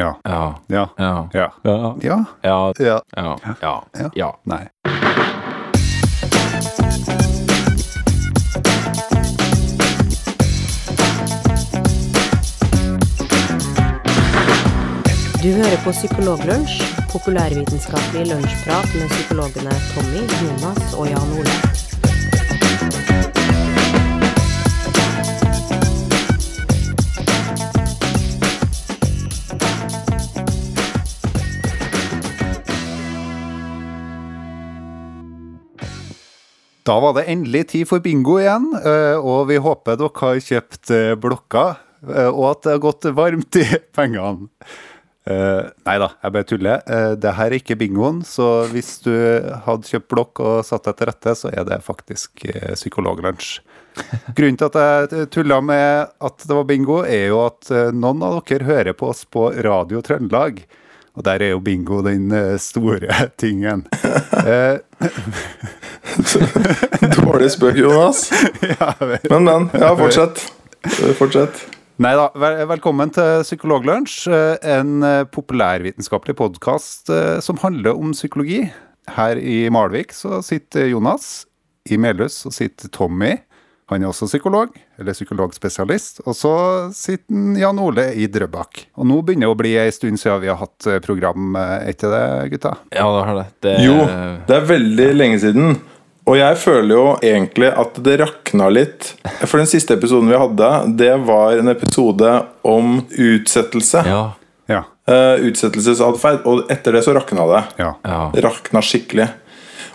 Ja. Ja. Ja. Ja. Ja. Ja. Ja. Ja. Ja. Ja. Ja. Ja. Nei. Du hører på Psykologlunsj, populærvitenskapelig lunsjprat med psykologene Tommy, Jonas og Jan Ole. Da var det endelig tid for bingo igjen, eh, og vi håper dere har kjøpt eh, blokka, eh, og at det har gått varmt i pengene. Nei da, jeg bare tuller. Det her er ikke bingoen, så hvis du hadde kjøpt blokk og satt deg til rette, så er det faktisk psykologlunsj. Grunnen til at jeg tulla med at det var bingo, er jo at noen av dere hører på oss på Radio Trøndelag. Og der er jo bingo den uh, store tingen. Uh, Dårlig spøk, Jonas. ja. Men, men. Ja, fortsett. Fortsett. Nei da, velkommen til Psykologlunsj, eh, en eh, populærvitenskapelig podkast som handler om psykologi. Her i Malvik så sitter Jonas. I Melhus så sitter Tommy. Han er også psykolog, eller psykologspesialist. Og så sitter Jan Ole i Drøbak. Og nå begynner det å bli ei stund siden vi har hatt eh, program, etter det, gutta? Ja, det har det. det Jo, det er veldig lenge siden. Og jeg føler jo egentlig at det rakna litt. For den siste episoden vi hadde, det var en episode om utsettelse. Ja. Ja. Uh, utsettelsesatferd. Og etter det så rakna det. Ja. Ja. Rakna skikkelig.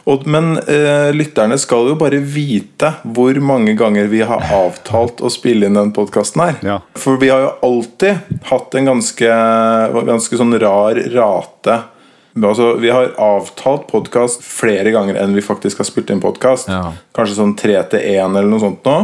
Og, men eh, lytterne skal jo bare vite hvor mange ganger vi har avtalt å spille inn den podkasten her. Ja. For vi har jo alltid hatt en ganske, ganske sånn rar rate. Altså, vi har avtalt podkast flere ganger enn vi faktisk har spilt inn podkast. Ja. Kanskje sånn tre til én eller noe sånt nå.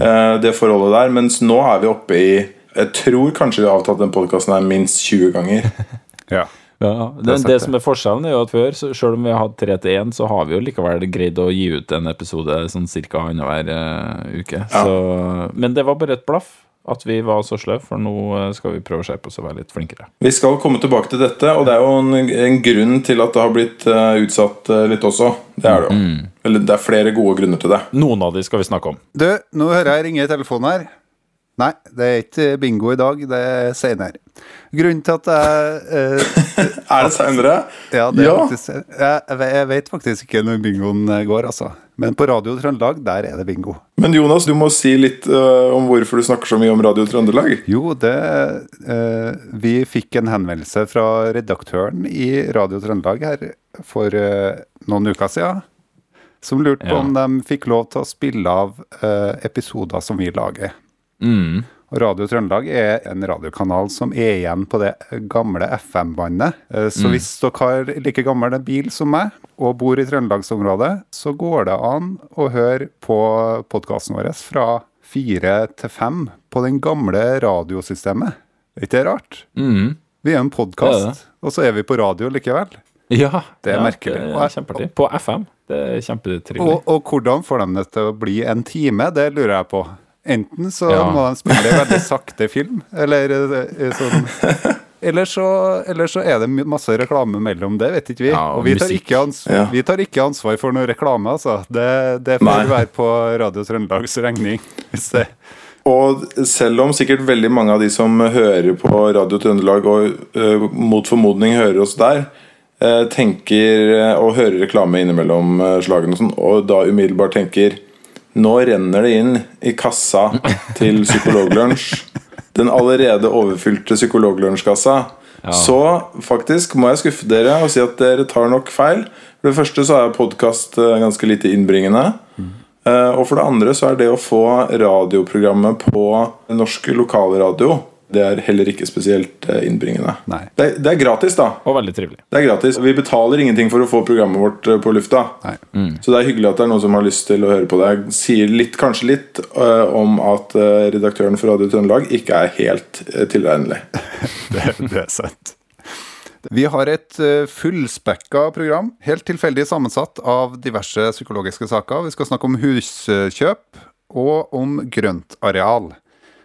Eh, det forholdet der. Mens nå er vi oppe i Jeg tror kanskje vi har avtalt den podkasten her minst 20 ganger. ja. Ja, Det er det, som er forskjellen, er jo at før, så selv om vi har hatt tre til én, så har vi jo likevel greid å gi ut en episode sånn ca. annenhver uh, uke. Ja. Så, men det var bare et blaff at vi var så sløve, for nå eh, skal vi prøve å skjerpe oss og være litt flinkere. Vi skal komme tilbake til dette, og det er jo en, en grunn til at det har blitt uh, utsatt uh, litt også. Det er det jo. Eller det er flere gode grunner til det. Noen av de skal vi snakke om. Du, nå hører jeg ringe i telefonen her. Nei, det er ikke bingo i dag, det er senere. Grunnen til at jeg eh, Er det seinere? Ja, det er Ja. faktisk jeg, jeg vet faktisk ikke når bingoen eh, går, altså. Men på Radio Trøndelag, der er det bingo. Men Jonas, du må si litt eh, om hvorfor du snakker så mye om Radio Trøndelag. Jo, det eh, Vi fikk en henvendelse fra redaktøren i Radio Trøndelag her for eh, noen uker siden. Som lurte på Ja. om de fikk lov til å spille av eh, episoder som vi lager. Mm. Og Radio Trøndelag er en radiokanal som er igjen på det gamle FM-båndet. Eh, Så hvis dere har like gammel bil som meg, og bor i trøndelagsområdet, så går det an å høre på podkasten vår fra fire til fem på den gamle radiosystemet. Er ikke det rart? Mm. Vi er en podkast, og så er vi på radio likevel. Ja, Det er ja, merkelig. Det er kjempeartig. På FM. Det er kjempetrivelig. Og, og hvordan får de det til å bli en time, det lurer jeg på. Enten så Ja. må de spille veldig sakte film, eller eh, sånn eller så, eller så er det masse reklame mellom det, vet ikke vi. Ja, og vi tar, ikke Ja. vi tar ikke ansvar for noe reklame, altså. Det, det får Nei. være på Radio Trøndelags regning. Hvis det. Og selv om sikkert veldig mange av de som hører på Radio Trøndelag, og uh, mot formodning hører oss der, uh, tenker uh, og hører reklame innimellom uh, slagene og sånn, og da umiddelbart tenker Nå renner det inn i kassa til Psykologlunsj. Den allerede overfylte Psykologlunsjkassa. Så faktisk må jeg skuffe dere og si at dere tar nok feil. For det første så er podkast ganske lite innbringende. Mm. Og for det andre så er det å få radioprogrammet på norsk lokalradio Det er heller ikke spesielt eh, innbringende. Nei. Det, er- det er gratis, da. Og veldig trivelig. Det er gratis. Vi betaler ingenting for å få programmet vårt eh, på lufta. Nei. Så det er hyggelig at det er noen som har lyst til å høre på det. Jeg sier litt, kanskje litt uh, om at uh, redaktøren for Radio Trøndelag ikke er helt uh, tilregnelig. Det, det er sant. Vi har et fullspekka program, helt tilfeldig sammensatt av diverse psykologiske saker. Vi skal snakke om huskjøp og om grøntareal.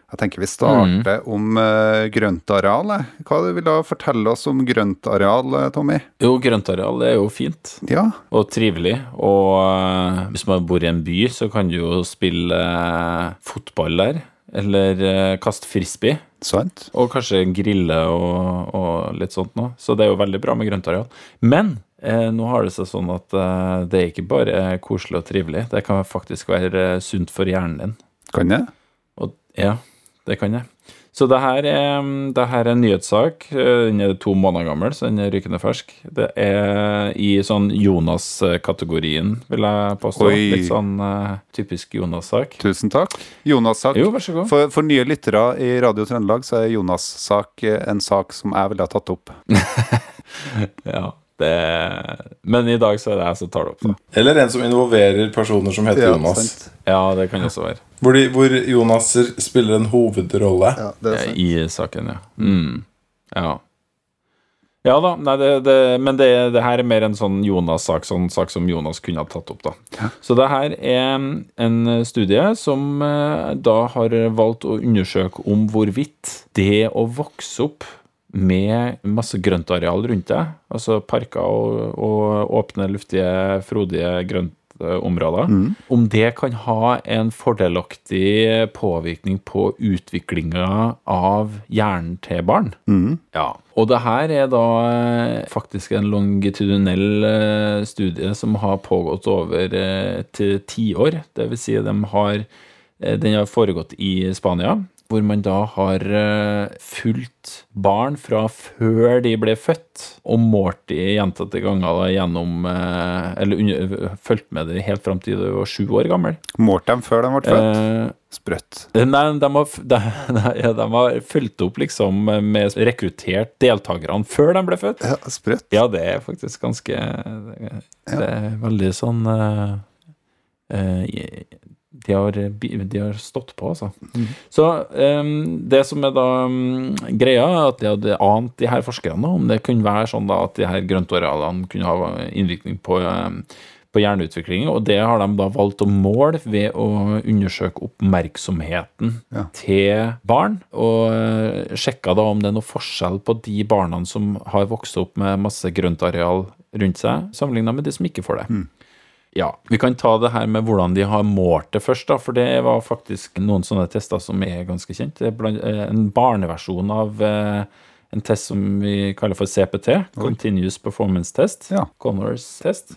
Jeg tenker vi starter om uh, grøntareal. jeg. Hva vil du fortelle oss om grøntareal, eh, Tommy? Jo, grøntareal er jo fint. Ja, Og trivelig. Og uh, hvis man bor i en by, så kan du jo spille uh, fotball der. Eller uh, kaste frisbee. sant? Og kanskje grille og, og litt sånt noe. Så det er jo veldig bra med grøntareal. Men eh, nå har det seg sånn at eh, det er ikke bare koselig og trivelig. Det kan faktisk være eh, sunt for hjernen din. Kan? Og, ja, det kan jeg. Så det her er, det her er en nyhetssak. Eh, Den er to måneder gammel, så den er rykende fersk. Det er i sånn Jonas-kategorien, vil jeg påstå. Oi. Litt sånn uh, typisk Jonas-sak. Tusen takk. Jonas-sak. Jo, vær så god. For, for nye lyttere i Radio Trøndelag så er Jonas-sak eh, en sak som jeg ville ha tatt opp. Ja, det, men i dag så er det jeg som tar det opp. Da. Eller en som involverer personer som heter Jonas. sant. Ja, det kan også være. Hvor, de, hvor Jonas spiller en hovedrolle. Ja, Ja. I saken, ja. Mm. Ja. Ja da, nei, det, det, men det, det her er mer en sånn Jonas-sak, sånn sak som Jonas kunne ha tatt opp, da. Så det her er en studie som eh, da har valgt å undersøke om hvorvidt det å vokse opp med masse grøntareal rundt deg, altså parker og, og åpne, luftige, frodige grøntområder, om det kan ha en fordelaktig påvirkning på utviklinga av hjernen til barn. Ja. Og det her er da eh, faktisk en longitudinell eh, studie som har pågått over til et tiår. Det vil si, de har, eh, den har foregått i Spania, hvor man da har eh, fulgt barn fra før de ble født, og målt de gjentatte ganger da, gjennom eh, Eller fulgt med dem helt fram til de var sju år gammel. Målt dem før de ble født? Eh, Sprøtt. Nei, de har, de, ja, de har fulgt opp liksom med rekruttert deltakerne før de ble født. Ja, sprøtt. Ja, det er faktisk ganske Det er veldig sånn eh, eh, de, har, de har stått på, altså. Så um, det som er da um, greia, er at de hadde ant de her forskerne om det kunne være sånn da at de her grøntarealene kunne ha innvirkning på um, på hjerneutvikling, og det har de da valgt å måle ved å undersøke oppmerksomheten Ja. til barn, og uh, sjekka da om det er noe forskjell på de barna som har vokst opp med masse grøntareal rundt seg, sammenligna med de som ikke får det. Ja, Vi kan ta det her med hvordan de har målt det først, da, for det var faktisk noen sånne tester som er ganske kjent. Det er eh, en barneversjon av eh, en test som vi kaller for CPT, Continuous Performance Test, Ja. Connors test,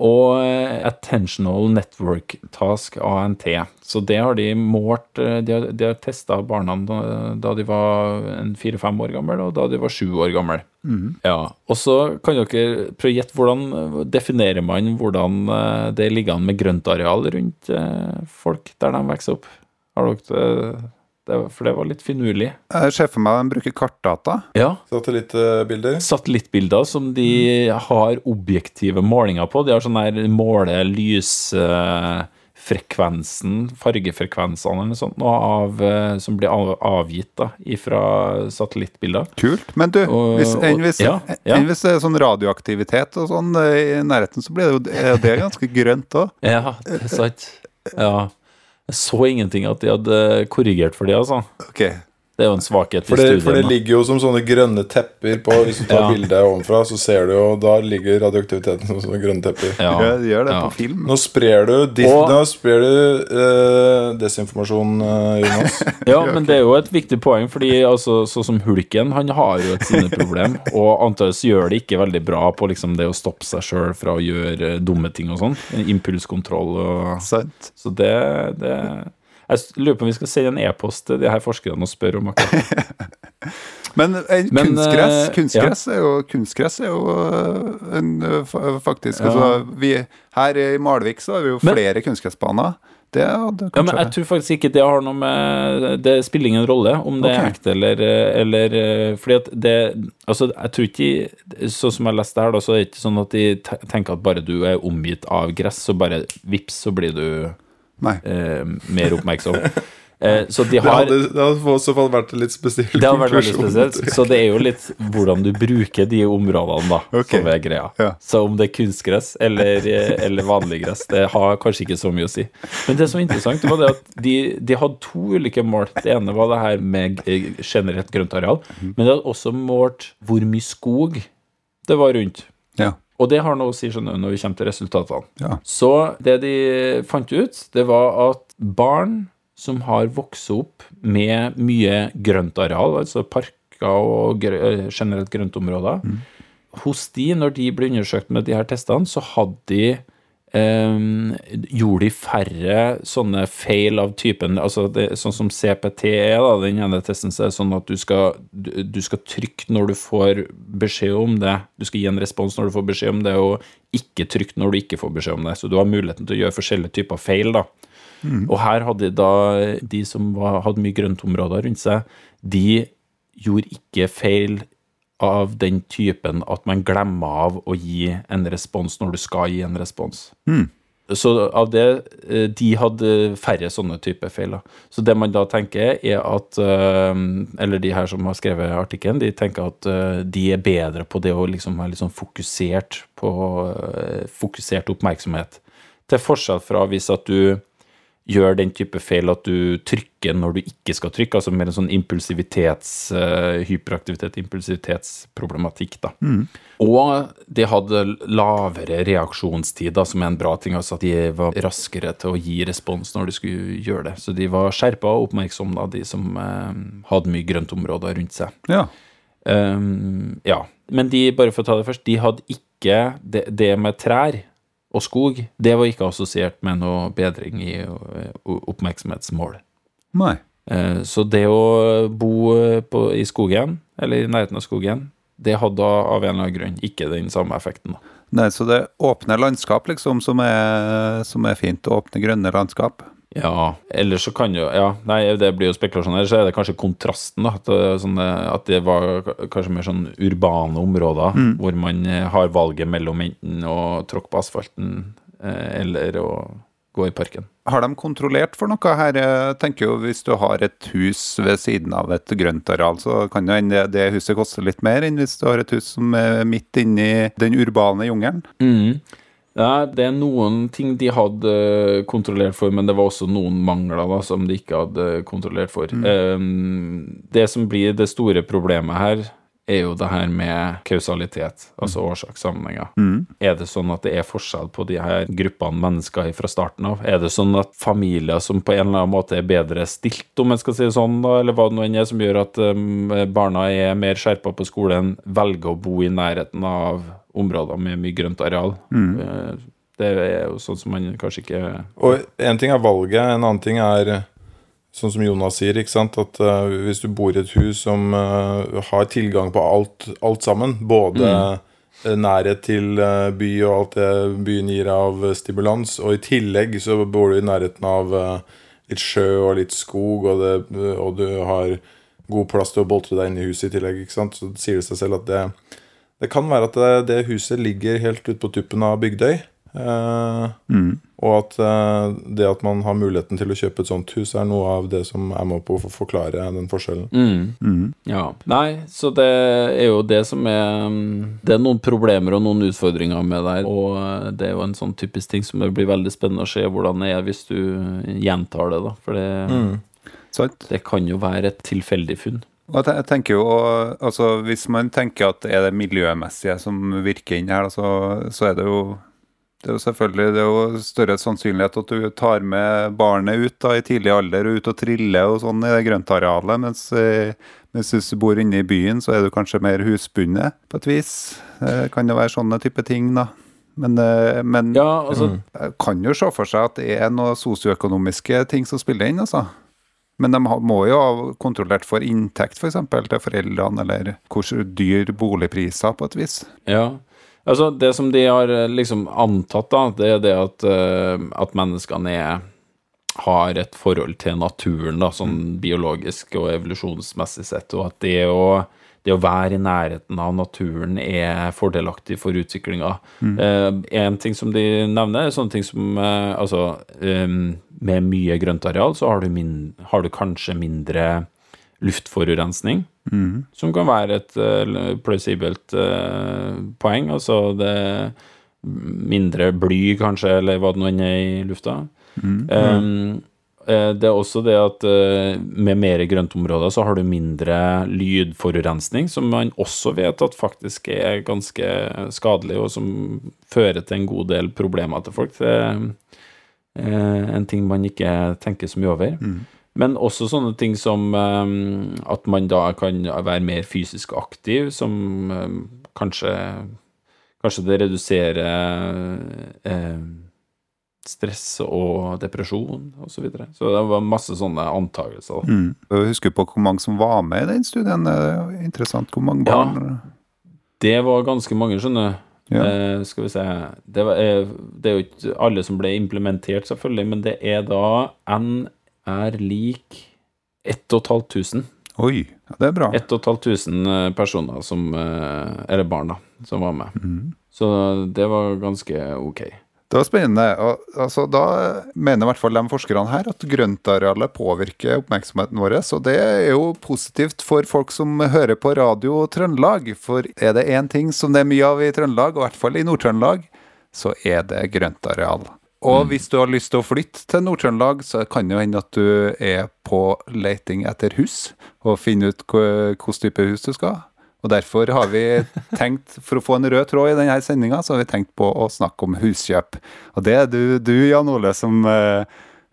og eh, Attentional Network Task, ANT. Så det har de målt eh, De har, de har testa barna da, da de var en fire-fem år gamle, og da de var sju år gamle. Ja, Og så kan dere prøve å gjette hvordan eh, definerer man hvordan eh, det ligger an med grøntareal rundt eh, folk der de vokser opp? Har dere det? det? For det var litt finurlig. Jeg ser for meg de bruker kartdata. Ja. Satellittbilder. Satellittbilder som de har objektive målinger på. De har sånn her måle lysfrekvensen, fargefrekvensene eller noe sånt, noe av, eh, som blir avgitt da, fra satellittbilder. Kult. Men du, Og- hvis, og- enn hvis, ja, ja. enn hvis det er sånn radioaktivitet og sånn eh, i nærheten, så blir det jo er ganske grønt òg. Ja, det er sant. Ja. Jeg så ingenting at de hadde korrigert for det, altså. Ok. Det er jo en svakhet For i det, for det ligger jo som sånne grønne tepper på Hvis du tar Ja. bildet ovenfra, så ser du jo Da ligger radioaktiviteten som sånne grønne tepper. Ja. Ja, de gjør det ja. på film. Nå sprer du, dis, Og- nå sprer du eh, desinformasjon, eh, Jonas. Ja, men det er jo et viktig poeng, fordi altså, sånn som Hulken, han har jo et sinneproblem, og antakeligvis gjør det ikke veldig bra på liksom det å stoppe seg sjøl fra å gjøre dumme ting og sånn. Impulskontroll og Sant. Så det, det Jeg lurer på om vi skal sende en e-post til de her forskerne og spørre om akkurat Men en, Men, kunstgress, kunstgress, kunstgress, er jo, kunstgress er jo eh, en, eh, faktisk Ja. altså, vi, Her i Malvik så har vi jo Men- flere kunstgressbaner. Det hadde Ja, men jeg tror faktisk ikke det har noe med Det spiller ingen rolle om det er ekte eller, eller Fordi at det Altså, jeg tror ikke Sånn som jeg leste her, da, så er det ikke sånn at de tenker at bare du er omgitt av gress, så bare vips, så blir du. Eh, mer oppmerksom. Eh, så de Det har hadde, det hadde i så fall vært en litt spesiell Det har vært veldig spesielt. Så det er jo litt hvordan du bruker de områdene, da, okay. som er greia. Ja. Så om det er kunstgress eller, eller vanlig gress, det har kanskje ikke så mye å si. Men det som var interessant, var det at de, de hadde to ulike mål. Det ene var det her med eh, generelt grøntareal, areal men de hadde også målt hvor mye skog det var rundt. Ja. Og det har noe å si skjønner du, når vi kommer til resultatene. Ja. Så det de fant ut, det var at barn som har vokst opp med mye grøntareal, altså parker og grø eh, generelt grøntområder, hos de, når de ble undersøkt med de her testene, så hadde de eh, gjorde de færre sånne feil av typen altså det, Sånn som CPT er, da, den ene testen, så er det sånn at du skal, du, du skal trykke når du får beskjed om det. Du skal gi en respons når du får beskjed om det, og ikke trykke når du ikke får beskjed om det. Så du har muligheten til å gjøre forskjellige typer feil, da. Og her hadde da de som var, hadde mye grøntområder rundt seg, de gjorde ikke feil av den typen at man glemmer av å gi en respons når du skal gi en respons. Så av det eh, De hadde færre sånne typer feil. Så det man da tenker, er at eh, Eller de her som har skrevet artikkelen, de tenker at eh, de er bedre på det å liksom være litt sånn fokusert på Fokusert oppmerksomhet. Til forskjell fra hvis at du gjør den type feil at du trykker når du ikke skal trykke, altså mer en sånn impulsivitets, uh, hyperaktivitet, impulsivitetsproblematikk, da. Og de hadde lavere reaksjonstid, da, som er en bra ting, altså at de var raskere til å gi respons når de skulle gjøre det. Så de var skjerpa og oppmerksomme, da, de som uh, hadde mye grøntområder rundt seg. Ja. Um, ja. Men de, bare for å ta det først, de hadde ikke det, det med trær og skog, det var ikke assosiert med noe bedring i eh, oppmerksomhetsmål. Nei. Eh, Så det å bo på, i skogen, eller i nærheten av skogen, det hadde av en eller annen grunn ikke den samme effekten. Nei, så det er åpne landskap, liksom, som er, som er fint. Åpne, grønne landskap. Ja, eller så kan jo Ja, nei, det blir jo spekulasjon. Ellers så er det kanskje kontrasten, da. At det, er at det var kanskje mer sånn urbane områder, hvor man eh, har valget mellom enten å tråkke på asfalten eh, eller å gå i parken. Har de kontrollert for noe her? Jeg tenker jo Hvis du har et hus ved siden av et grøntareal, så kan jo hende det huset koste litt mer enn hvis du har et hus som er midt inni den urbane jungelen. Mm. Ja, det er noen ting de hadde kontrollert for, men det var også noen mangler da, som de ikke hadde kontrollert for. Mm. det som blir det store problemet her, er jo det her med kausalitet, altså årsakssammenhenger. Er det sånn at det er forskjell på de her gruppene mennesker fra starten av? Er det sånn at familier som på en eller annen måte er bedre stilt, om en skal si det sånn, da, eller hva det nå enn er som gjør at um, barna er mer skjerpa på skolen, velger å bo i nærheten av områder med mye grønt areal? Mm. Det er jo sånn som man kanskje ikke Og en ting er valget, en annen ting er eh, Sånn som Jonas sier, ikke sant? at uh, hvis du bor i et hus som uh, har tilgang på alt, alt sammen, både mm. nærhet til uh, by og alt det byen gir av eh, stimulans, og i tillegg så bor du i nærheten av eh, litt sjø og litt skog, og, det, og du har god plass til å boltre deg inn i huset i tillegg, ikke sant? så sier det seg selv at det, det kan være at det, det huset ligger helt ute på tuppen av Bygdøy. Eh, Og at eh, det at man har muligheten til å kjøpe et sånt hus, er noe av det som er med på å forklare den forskjellen. Ja. Nei, så det er jo det som er mm, Det er noen problemer og noen utfordringer med det her, og eh, det er jo en sånn typisk ting som det blir veldig spennende å se hvordan det er hvis du gjentar det, da. For det, Sant? det kan jo være et tilfeldig funn. Jeg tenker jo, altså Hvis man tenker at det er det miljømessige som virker inn her, så, så er det jo det er jo selvfølgelig det er jo større sannsynlighet at du tar med barnet ut da, i tidlig alder og ut og triller og sånn i det grøntarealet, mens, eh, mens hvis du bor inne i byen, så er du kanskje mer husbundet på et vis. Det kan jo være sånne type ting, da. Men, eh, men Ja, altså kan jo se for seg at det er noen sosioøkonomiske ting som spiller inn, altså. Men de må jo ha kontrollert for inntekt, f.eks. til foreldrene, eller hvor dyr boligpriser, på et vis. Ja. Altså, det som de har eh, liksom antatt, da, det er det at, eh, at menneskene er har et forhold til naturen, da, sånn biologisk og evolusjonsmessig sett, og at det å det å være i nærheten av naturen er fordelaktig for utviklinga. en ting som de nevner, er sånne ting som eh, altså um, Med mye grøntareal så har du, min, har du kanskje mindre luftforurensning, som kan være et uh, plausibelt uh, poeng. Altså det mindre bly, kanskje, eller hva det nå enn er i lufta. Um, eh, det er også det at eh, med mer grøntområder så har du mindre lydforurensning, som man også vet at faktisk er ganske skadelig, og som fører til en god del problemer til folk. Det er eh, en ting man ikke tenker så mye over. Men også sånne ting som eh, at man da kan være mer fysisk aktiv, som eh, kanskje Kanskje det reduserer eh, stress og depresjon osv. Så, videre. så det var masse sånne antakelser. Mm. Husker på hvor mange som var med i den studien. Det er jo interessant hvor mange Ja. barn Det var ganske mange, skjønner du. Ja. Eh, skal vi se det, var, eh, det er jo ikke alle som ble implementert, selvfølgelig, men det er da N er lik 1500. Oi, ja, det er bra. 1500 personer som eh, Eller barn, da, som var med. Så det var ganske ok. Det var spennende. Og, altså, da mener i hvert fall de forskerne her at grøntarealet påvirker oppmerksomheten vår. Og det er jo positivt for folk som hører på Radio Trøndelag. For er det én ting som det er mye av i Trøndelag, og i hvert fall i Nord-Trøndelag, så er det grøntareal. Og hvis du har lyst til å flytte til Nord-Trøndelag, så kan det jo hende at du er på leiting etter hus, og finne ut hvilken type hus du skal ha. Og derfor har vi tenkt, for å få en rød tråd i denne sendinga, så har vi tenkt på å snakke om huskjøp. Og det er du, du Jan Ole, som eh,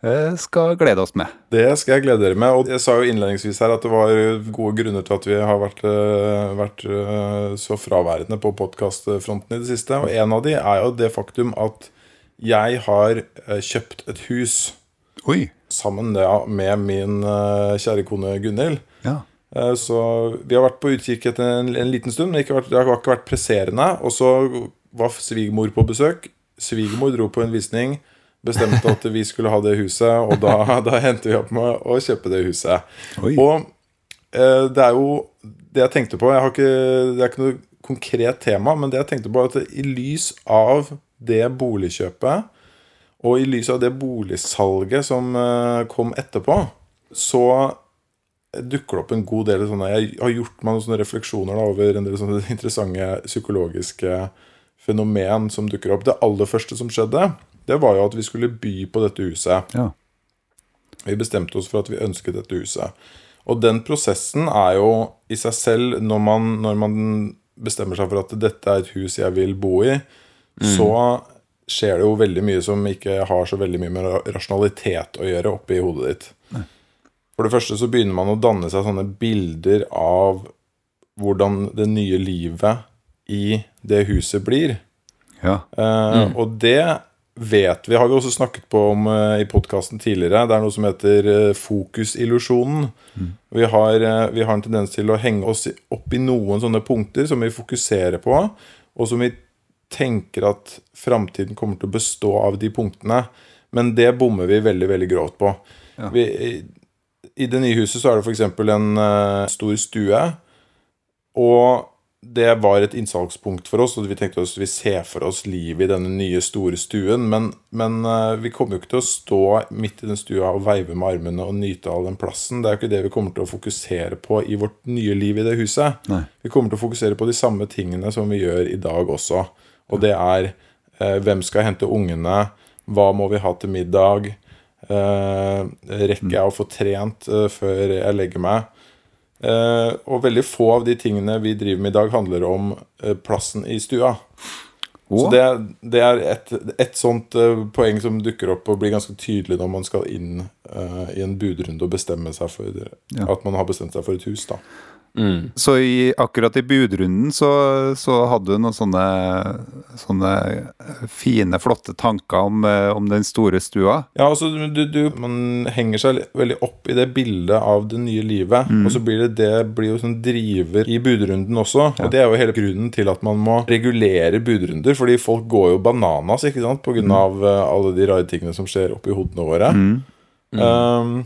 eh, skal glede oss med. Det skal jeg glede dere med. Og jeg sa jo innledningsvis her at det var gode grunner til at vi har vært, øh, vært øh, så fraværende på podkastfronten i det siste. Og en av de er jo det faktum at jeg har kjøpt et hus Oi. sammen ja, med min kjære kone Gunhild. Ja. Eh, Så vi har vært på utkikk etter en, en liten stund, men vært, det har ikke vært presserende. Og så var svigermor på besøk. Svigermor dro på en visning, bestemte at vi skulle ha det huset, og da, da endte vi opp med å kjøpe det huset. Oi. Og eh, det er jo det jeg tenkte på jeg har ikke, Det er ikke noe konkret tema, men det jeg tenkte på, er at i lys av det boligkjøpet, og i lys av det boligsalget som eh, kom etterpå, så dukker det opp en god del sånne Jeg har gjort meg noen sånne refleksjoner da, over en del sånne interessante psykologiske fenomen som dukker opp. Det aller første som skjedde, det var jo at vi skulle by på dette huset. Ja. Vi bestemte oss for at vi ønsket dette huset. Og den prosessen er jo i seg selv, når man, når man bestemmer seg for at dette er et hus jeg vil bo i, så skjer det jo veldig mye som ikke har så veldig mye med rasjonalitet å gjøre oppi hodet ditt. For det første så begynner man å danne seg sånne bilder av hvordan det nye livet i det huset blir. ja. Eh, Og det vet vi, har vi også snakket på om uh, i podkasten tidligere. Det er noe som heter uh, fokusillusjonen. Vi, har, eh, vi har en tendens til å henge oss opp i noen sånne punkter som vi fokuserer på, og som vi tenker at framtiden kommer til å bestå av de punktene. Men det bommer vi veldig, veldig grovt på. Vi, i, det nye huset så er det f.eks. en uh, stor stue. Og det var et innsalgspunkt for oss, og vi tenkte oss vi ser for oss livet i denne nye, store stuen. Men, men uh, vi kommer jo ikke til å stå midt i den stua og veive med armene og nyte all den plassen. Det er jo ikke det vi kommer til å fokusere på i vårt nye liv i det huset. Nei. Vi kommer til å fokusere på de samme tingene som vi gjør i dag også. Og det er uh, hvem skal hente ungene, hva må vi ha til middag, rekker jeg å få trent eh, før jeg legger meg. Eh, og veldig få av de tingene vi driver med i dag, handler om eh, plassen i stua. Så det, det er et, et sånt eh, poeng som dukker opp og blir ganske tydelig når man skal inn eh, i en budrunde og bestemme seg for Ja. at man har bestemt seg for et hus. da Så i, akkurat i budrunden så, så hadde du noen sånne, sånne fine, flotte tanker om, eh, om den store stua. Ja, altså du, du, Man henger seg veldig opp i det bildet av det nye livet. Og så blir det det blir jo sånn driver i budrunden også. Og det er jo hele grunnen til at man må regulere budrunder. Fordi folk går jo bananas ikke sant? på grunn av eh, alle de rare tingene som skjer oppi hodene våre. Um,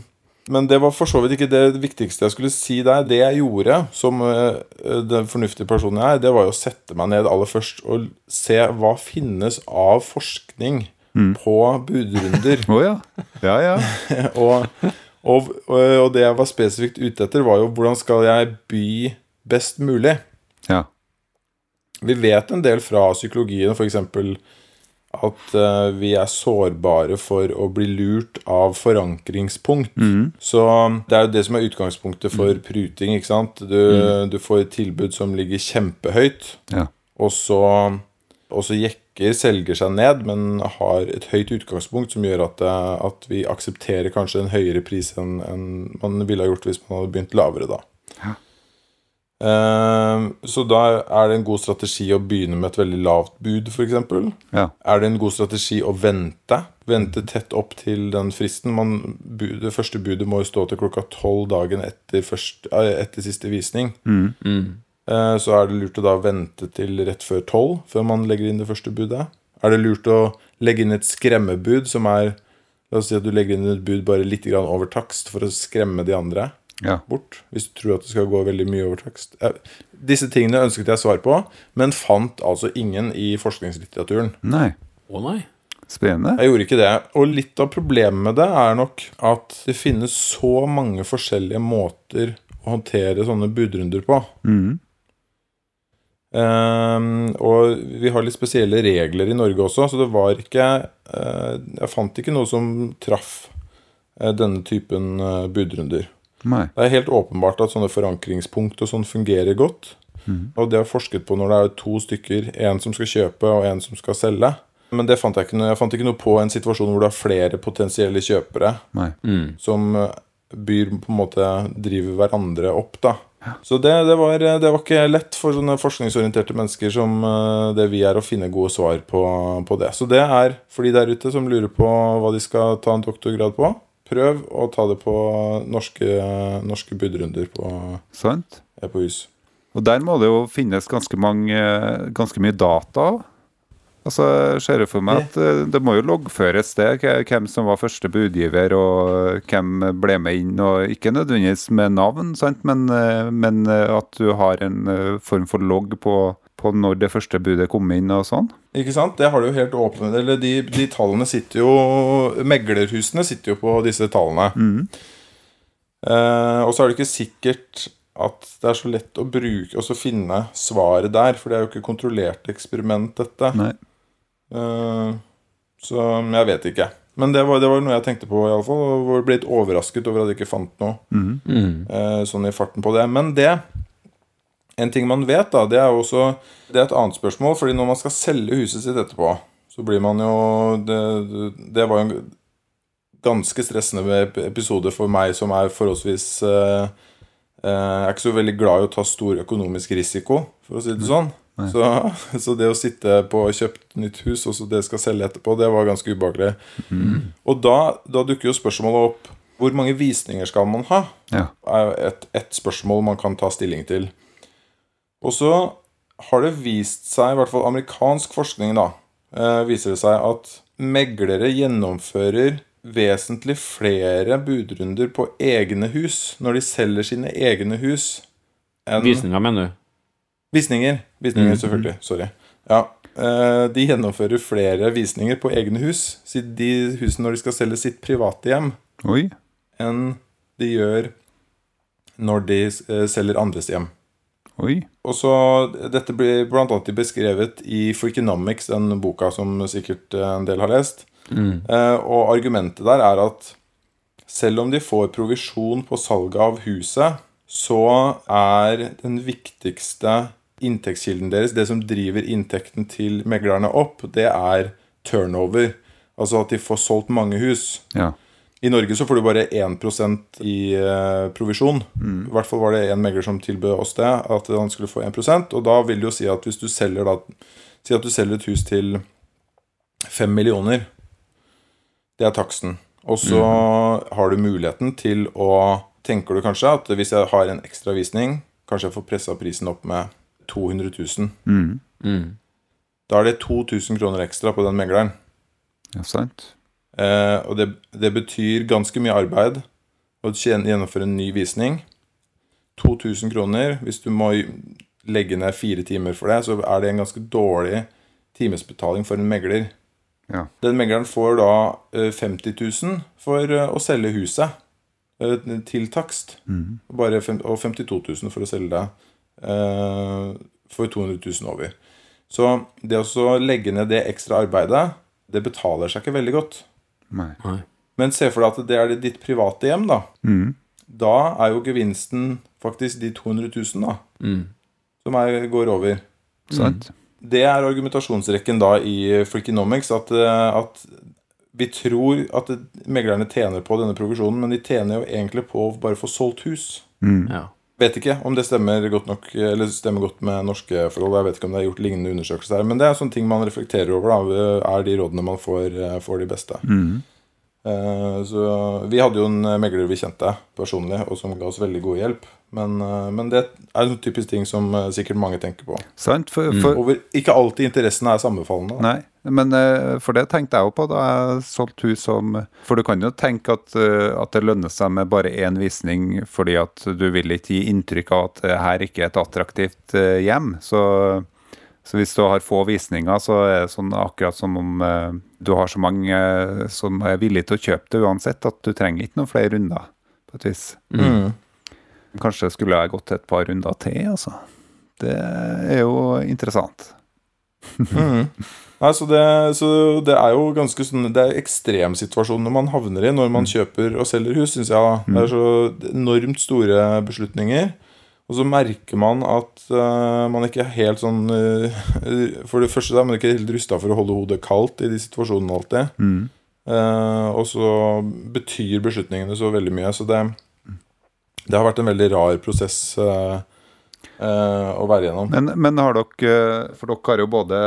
Men det var for så vidt ikke det viktigste jeg skulle si der. Det jeg gjorde som eh, den fornuftige personen jeg er, det var jo å sette meg ned aller først og se hva finnes av forskning på budrunder. oh, ja. Ja, ja. og, og, og det jeg var spesifikt ute etter, var jo hvordan skal jeg by best mulig. ja. Vi vet en del fra psykologien, f.eks. at uh, vi er sårbare for å bli lurt av forankringspunkt. Så det er jo det som er utgangspunktet for pruting. ikke sant? Du, du får et tilbud som ligger kjempehøyt, ja. og så, og så jekker selger seg ned, men har et høyt utgangspunkt som gjør at, eh, at vi aksepterer kanskje en høyere pris enn enn man ville ha gjort hvis man hadde begynt lavere da. Ja. Eh, så da er det en god strategi å begynne med et veldig lavt bud, f.eks. ja. Er det en god strategi å vente? Vente tett opp til den fristen. Man, det første budet må jo stå til klokka tolv dagen etter, først, eh, etter siste visning. Eh, Så er det lurt å da vente til rett før tolv før man legger inn det første budet. Er det lurt å legge inn et skremmebud som er La oss si at du legger inn et bud bare litt over takst for å skremme de andre ja. bort. Hvis du tror at det skal gå veldig mye over takst. Eh, Disse tingene ønsket jeg svar på, men fant altså ingen i forskningslitteraturen. Nei. Å nei. Spennende. Jeg gjorde ikke det. Og litt av problemet med det er nok at det finnes så mange forskjellige måter å håndtere sånne budrunder på. Mm. Um, og vi har litt spesielle regler i Norge også, så det var ikke uh, Jeg fant ikke noe som traff uh, denne typen uh, budrunder. Nei. Det er helt åpenbart at sånne forankringspunkt og sånn fungerer godt. Og det er forsket på når det er to stykker, en som skal kjøpe og en som skal selge. Men det fant jeg ikke noe, jeg fant ikke noe på en situasjon hvor det er flere potensielle kjøpere Nei. som eh, byr på en måte driver hverandre opp, da. Så det, det, var, det var ikke lett for sånne forskningsorienterte mennesker som eh, det vi er, å finne gode svar på, på det. Så det er for de der ute som lurer på hva de skal ta en doktorgrad på. Prøv å ta det på norske, norske budrunder på, Sant? på hus. Og der må det jo finnes ganske, mange, ganske mye data. Altså, jeg ser jo for meg at eh, det må jo loggføres det, hvem som var første budgiver, og hvem ble med inn. og Ikke nødvendigvis med navn, sant? Men, eh, men eh, at du har en eh, form for logg på, på når det første budet kom inn og sånn. Ikke sant? Det har du jo helt åpne Eller de, de tallene sitter jo Meglerhusene sitter jo på disse tallene. Eh, og så er det ikke sikkert at det er så lett å bruke og så finne svaret der, for det er jo ikke kontrollert eksperiment, dette. Nei. Eh, så jeg vet ikke. Men det var, det var noe jeg tenkte på, iallfall. Og ble litt overrasket over at jeg ikke fant noe eh, sånn i farten på det. Men det En ting man vet, da, det er jo også Det er et annet spørsmål, fordi når man skal selge huset sitt etterpå, så blir man jo Det, det var jo en ganske stressende episode for meg som er forholdsvis eh, eh, Jeg er ikke så veldig glad i å ta stor økonomisk risiko, for å si det sånn. Så, så det å sitte på og kjøpt nytt hus, og så det skal selge etterpå, det var ganske ubehagelig. Og da, da dukker jo spørsmålet opp hvor mange visninger skal man ha? Ja. er ett et spørsmål man kan ta stilling til. Og så har det vist seg, i hvert fall amerikansk forskning, da, eh, viser det seg at meglere gjennomfører vesentlig flere budrunder på egne hus når de selger sine egne hus. enn- Visninga, mener du? Visninger. Visninger, selvfølgelig. Sorry. Ja. eh, De gjennomfører flere visninger på egne hus, de husene når de skal selge sitt private hjem, Oi. enn de gjør når de eh, selger andres hjem. Oi. Og så, Dette blir annet beskrevet i Freakonomics, den boka som sikkert eh, en del har lest. Eh, og argumentet der er at selv om de får provisjon på salget av huset, så er den viktigste inntektskilden deres, det som driver inntekten til meglerne opp, det er turnover. Altså at de får solgt mange hus. Ja. I Norge så får du bare 1% i uh, provisjon. I hvert fall var det en megler som tilbød oss det, at han skulle få 1% Og da vil det jo si at hvis du selger da Si at du selger et hus til 5 millioner. Det er taksten. Og så har du muligheten til å Tenker du kanskje at hvis jeg har en ekstra visning, kanskje jeg får pressa prisen opp med 200 000. Mm. Da er det 2000 kroner ekstra på den megleren. ja, sant. Eh, og det, det betyr ganske mye arbeid å gjennomføre en ny visning. 2000 kroner. Hvis du må legge ned fire timer for det, så er det en ganske dårlig timesbetaling for en megler. Ja. Den megleren får da eh, 50 000 for eh, å selge huset eh, til takst. Fem, og 52 000 for å selge det eh, for 200 000 over. Så det å legge ned det ekstra arbeidet, det betaler seg ikke veldig godt. Nei. Men se for deg at det er ditt private hjem, da. Mm. Da er jo gevinsten faktisk de 200 000, da. Som er, går over. Sant? Det er argumentasjonsrekken da i Freakonomics at, eh, at vi tror at meglerne tjener på denne provisjonen, men de tjener jo egentlig på å bare få solgt hus. Ja. Vet ikke om det stemmer godt nok Eller stemmer godt med norske forhold. Jeg vet ikke om det er gjort lignende undersøkelser her, men det er sånne ting man reflekterer over. da Er de rådene man får, eh, får de beste. Mm. Så Vi hadde jo en megler vi kjente personlig, og som ga oss veldig god hjelp. Men, eh, men det er en typisk ting som eh, sikkert mange tenker på. Sant? For, for, Over, ikke alltid interessene er sammenfallende. da. Nei, men eh, for det tenkte jeg jo på da jeg solgte hus som For du kan jo tenke at, at det lønner seg med bare én visning, fordi at du vil ikke gi inntrykk av at her ikke er et attraktivt hjem. Så, så hvis du har få visninger, så er det sånn akkurat som om du har så mange som er villige til å kjøpe det uansett, at du trenger ikke noen flere runder, på et vis. Mm. Kanskje skulle jeg gått et par runder til, altså. Det er jo interessant. mm. Nei, så det, så det er jo ganske sånn Det er ekstremsituasjoner man havner i når man kjøper og selger hus, syns jeg. da. Det er så enormt store beslutninger. Og så merker man at uh, man ikke er helt sånn uh, For det første er man ikke helt rusta for å holde hodet kaldt i de situasjonene alltid. Eh, og så betyr beslutningene så veldig mye. Så det, det har vært en veldig rar prosess uh, uh, å være gjennom. Men, men har dere For dere har jo både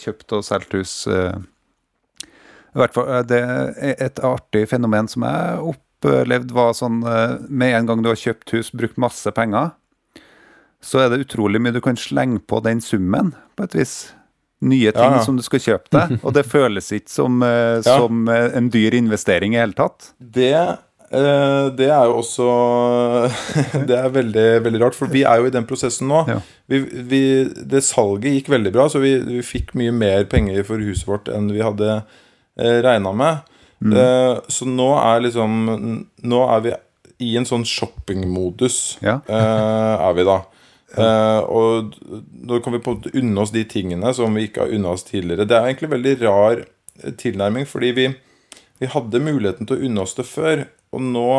kjøpt og solgt hus. Uh, I hvert fall, eh, Det er et artig fenomen som jeg opplevde, var sånn eh, Med en gang du har kjøpt hus, brukt masse penger, så er det utrolig mye du kan slenge på den summen, på et vis. Nye ting Ja, ja. som du skal kjøpe deg. Og det føles ikke som, uh, Ja. som uh, en dyr investering i hele tatt. Det, eh, det er jo også Det er veldig, veldig rart, for vi er jo i den prosessen nå. Ja. Vi, vi, det salget gikk veldig bra, så vi, vi fikk mye mer penger for huset vårt enn vi hadde eh, regna med. Eh, så nå er liksom Nå er vi i en sånn shoppingmodus, Ja. eh, er vi da. Uh, og nå kan vi på en måte unne oss de tingene som vi ikke har unna oss tidligere. Det er egentlig veldig rar eh, tilnærming, fordi vi, vi hadde muligheten til å unne oss det før. Og nå,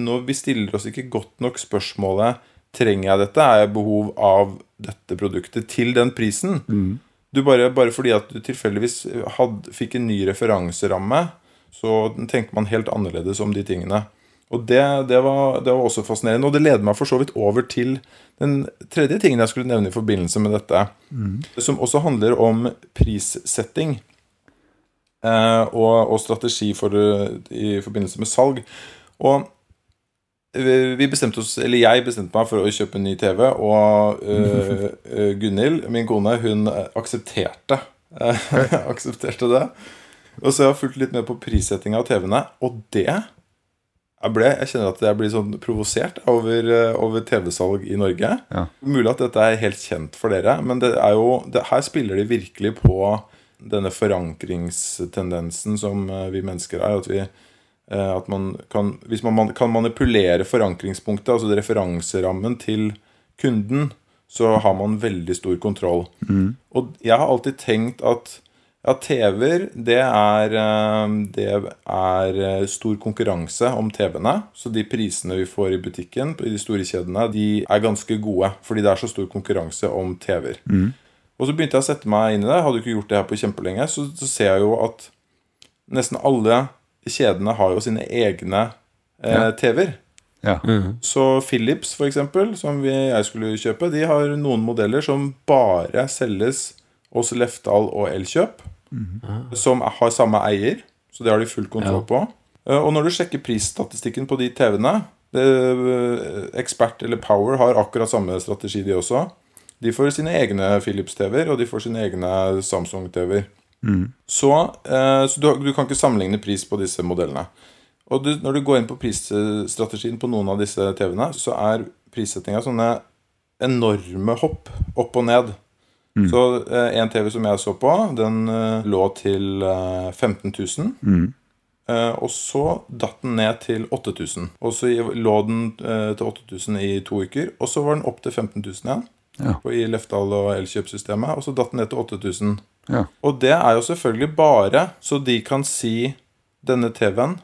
nå vi stiller oss ikke godt nok spørsmålet Trenger jeg dette? Er jeg behov av dette produktet til den prisen? Du bare, bare fordi at du tilfeldigvis had, fikk en ny referanseramme, så tenker man helt annerledes om de tingene. Og det, det, var, det var også fascinerende. Og det leder meg for så vidt over til den tredje tingen jeg skulle nevne i forbindelse med dette. Som også handler om prissetting. Eh, og, og strategi for, i forbindelse med salg. Og vi bestemte oss, eller jeg bestemte meg for å kjøpe en ny TV, og uh, Gunhild, min kone, hun aksepterte uh, Aksepterte det. Og så har jeg fulgt litt med på prissettinga av TV-ene, og det jeg, ble, jeg kjenner at jeg blir sånn provosert over, eh, over TV-salg i Norge. Ja. Mulig at dette er helt kjent for dere, men det er jo, det, her spiller de virkelig på denne forankringstendensen som eh, vi mennesker er. At, vi, eh, at man kan, hvis man kan manipulere forankringspunktet, altså referanserammen til kunden, så har man veldig stor kontroll. Og jeg har alltid tenkt at ja, TV-er, det det er eh, stor konkurranse om TV-ene. Så de prisene vi får i butikken i de store kjedene, de er ganske gode. Fordi det er så stor konkurranse om TV-er. Og så begynte jeg å sette meg inn i det. Jeg hadde jo ikke gjort det her på kjempelenge. Så, så ser jeg jo at nesten alle kjedene har jo sine egne eh, Ja. TV-er. Ja. Så Philips, for eksempel, som vi, jeg skulle kjøpe, de har noen modeller som bare selges hos Lefdal og Elkjøp. Som har samme eier, så det har de full kontroll Ja. på. Eh, Og når du sjekker prisstatistikken på de TV-ene Ekspert Expert eller Power har akkurat samme strategi, de også. De får sine egne Philips-TV-er, og de får sine egne Samsung-TV-er. Så, eh, så du, du kan ikke sammenligne pris på disse modellene. Og du, når du går inn på prisstrategien på noen av disse TV-ene, så er prissettinga sånne enorme hopp opp og ned. Så eh, en TV som jeg så på, den eh, lå til eh, 15 000. Eh, og så datt den ned til 8000. Og så lå den eh, til 8000 i to uker. Og så var den opp til 15 000 igjen Ja. på, i Lefdal og Elkjøp-systemet. Og så datt den ned til 8000. Ja. Og det er jo selvfølgelig bare så de kan si denne TV-en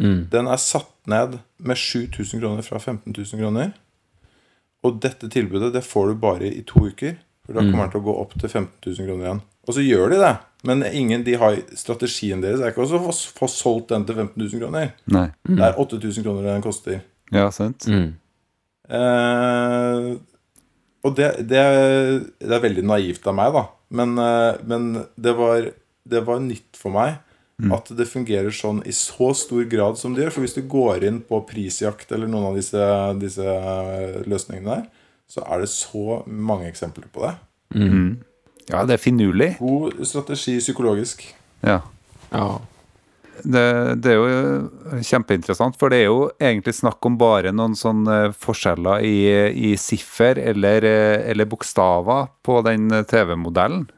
den er satt ned med 7000 kroner fra 15 000 kroner. Og dette tilbudet det får du bare i to uker. For da kommer den til å gå opp til 15 000 kroner igjen. Og så gjør de det. Men ingen, de har strategien deres er ikke å få- få solgt den til 15 000 kroner. Nei. Det er 8000 kroner den koster. Ja, sant? Eh, og det, det, det er veldig naivt av meg, da. Men, eh, men det, var, det var nytt for meg at det fungerer sånn i så stor grad som det gjør. For hvis du går inn på prisjakt eller noen av disse, disse eh, løsningene der, så er det så mange eksempler på det. Ja, det er finurlig. God strategi psykologisk. Ja. Ja. Det, det er jo kjempeinteressant, for det er jo egentlig snakk om bare noen sånne forskjeller i, i siffer eller, eh, eller bokstaver på den TV-modellen.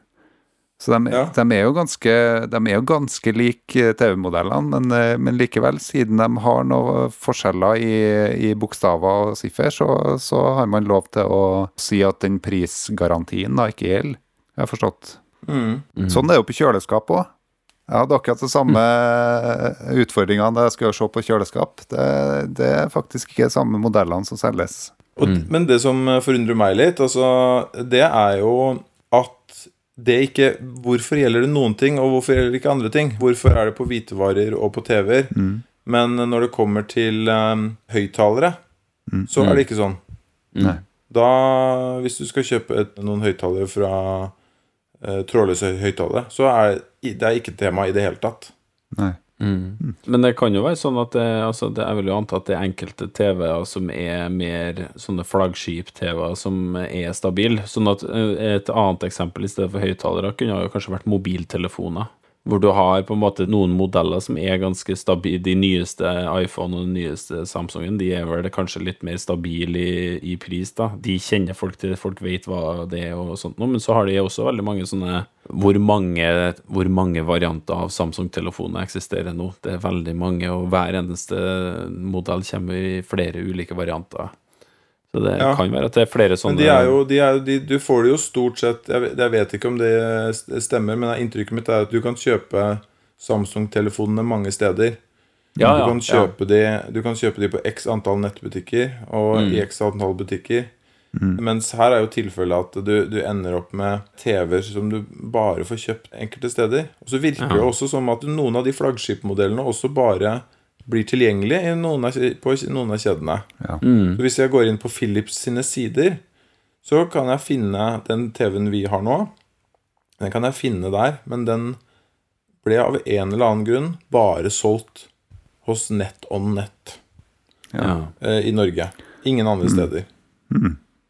Så de, Ja. de er jo ganske, de er jo ganske like TV-modellene, men, eh, men likevel, siden de har noen forskjeller i, i bokstaver og siffer, så, så har man lov til å si at den prisgarantien da ikke gjelder. Jeg har forstått. Sånn er det jo på kjøleskap òg. Jeg hadde akkurat de samme utfordringene da jeg skulle se på kjøleskap. Det, det er faktisk ikke de samme modellene som selges. Og, Men det som forundrer meg litt, altså, det er jo at det ikke Hvorfor gjelder det noen ting, og hvorfor gjelder det ikke andre ting? Hvorfor er det på hvitevarer og på TV-er? Men når det kommer til um, høyttalere, så er det ikke sånn. Da, hvis du skal kjøpe et, noen høyttalere fra trådløse høyttalere, så er det er ikke tema i det hele tatt. Nei. Men det kan jo være sånn at det, altså det, jeg vil jo anta at det er enkelte TV-er som er mer sånne flaggskip-TV-er som er stabile. Sånn at eh, et annet eksempel i stedet for høyttalere kunne jo kanskje vært mobiltelefoner. Hvor du har på en måte noen modeller som er ganske stabile. De nyeste iPhone og den nyeste Samsungen de er vel kanskje litt mer stabile i, i pris. da De kjenner folk til, folk vet hva det er og sånt noe. Men så har de også veldig mange sånne Hvor mange, hvor mange varianter av Samsung-telefoner eksisterer nå? Det er veldig mange, og hver eneste modell kommer i flere ulike varianter. Så det Ja. kan være at det er flere sånne Men de er jo, de er, de, du får det jo stort sett jeg, vet- jeg vet ikke om det stemmer, men inntrykket mitt er at du kan kjøpe Samsung-telefonene mange steder. ja, Du, kan kjøpe de, du kan kjøpe de på x antall nettbutikker og i x antall butikker. Mens her er jo tilfellet at du, du ender opp med TV-er som du bare får kjøpt enkelte steder. Og så virker det også som at noen av de flaggskipmodellene også bare blir tilgjengelig i noen av, på noen av kjedene. Ja. Så hvis jeg går inn på Philips sine sider, så kan jeg finne den TV-en vi har nå. Den kan jeg finne der, men den ble av en eller annen grunn bare solgt hos NetOnNet ja. eh, i Norge. Ingen andre steder.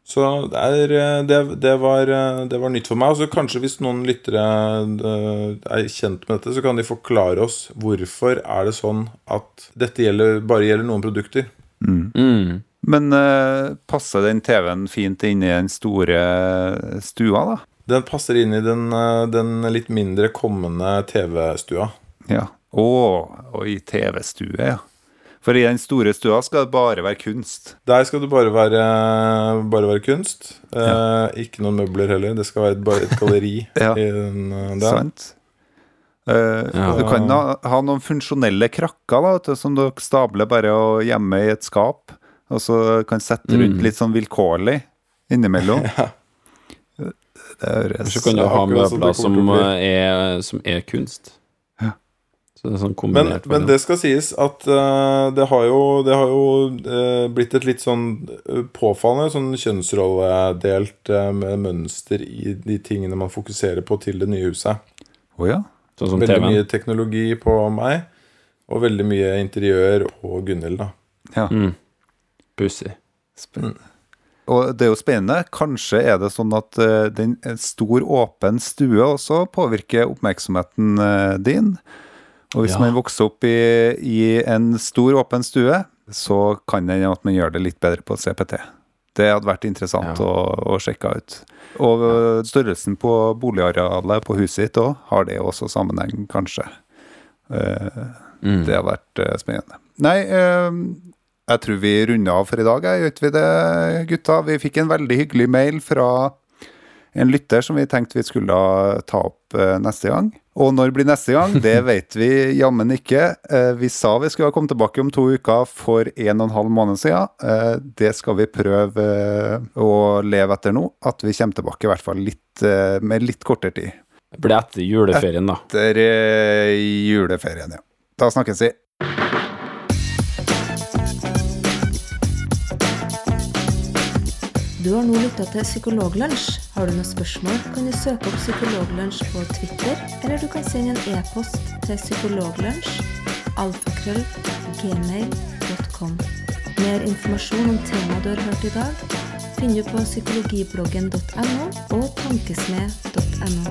Så det, er, eh, det, det, var, eh, det var nytt for meg. Og så kanskje hvis noen lyttere eh, er kjent med dette, så kan de forklare oss hvorfor er det sånn at dette gjelder, bare gjelder noen produkter. Mm. Men uh, passer den TV-en fint inn i den store stua, da? Den passer inn i den, den litt mindre kommende TV-stua. Ja. Å, og i TV-stue, ja. For i den store stua skal det bare være kunst. Der skal det bare være, bare være kunst. Eh, ikke noen møbler heller. Det skal være bare et galleri. Ja. i den, eh. Sant? Eh, Ja. Du kan ha, ha noen funksjonelle krakker da, vet du, som du stabler bare og gjemmer i et skap. Og så kan sette rundt Mm. litt sånn vilkårlig innimellom. Det høres Så kan du ha som møbler som til å er, som er kunst. Ja. Så det er sånn Men, men det skal sies at uh, det har jo, det har jo uh, blitt et litt sånn eh, påfallende sånn kjønnsrolledelt uh, mønster i de tingene man fokuserer på til det nye huset. Oh, ja. sånn som Veldig TV-en. mye teknologi på meg, og veldig mye interiør på Gunhild, da. ja. Mm. Pussig. Og det er jo spennende. Kanskje er det sånn at uh, den en stor, åpen stue også påvirker oppmerksomheten uh, din. Og hvis Ja. man vokser opp i, i en stor, åpen stue, så kan det hende at man gjør det litt bedre på CPT. Det hadde vært interessant Ja. å, å sjekke ut. Og størrelsen på boligarealet på huset ditt òg, har det også sammenheng, kanskje. Uh, Mm. Det har vært eh, spennende. Nei, uh, jeg tror vi runder av for i dag, gjør ikke vi det, gutta? Vi fikk en veldig hyggelig mail fra en lytter som vi tenkte vi skulle ta opp neste gang. Og når blir neste gang? Det vet vi jammen ikke. Eh, vi sa vi skulle komme tilbake om to uker for en og en halv måned siden. Eh, det skal vi prøve eh, å leve etter nå. At vi kommer tilbake i hvert fall litt, med litt kortere tid. Det blir etter juleferien, da. Etter juleferien, ja. Da snakkes vi. Du har nå lytta til Psykologlunsj. Har du noen spørsmål, kan du søke opp Psykologlunsj på Twitter, eller du kan sende en e-post til psykologlunsj, Mer informasjon om temaet du har hørt i dag, finner du på psykologibloggen.no og tankesmed.no.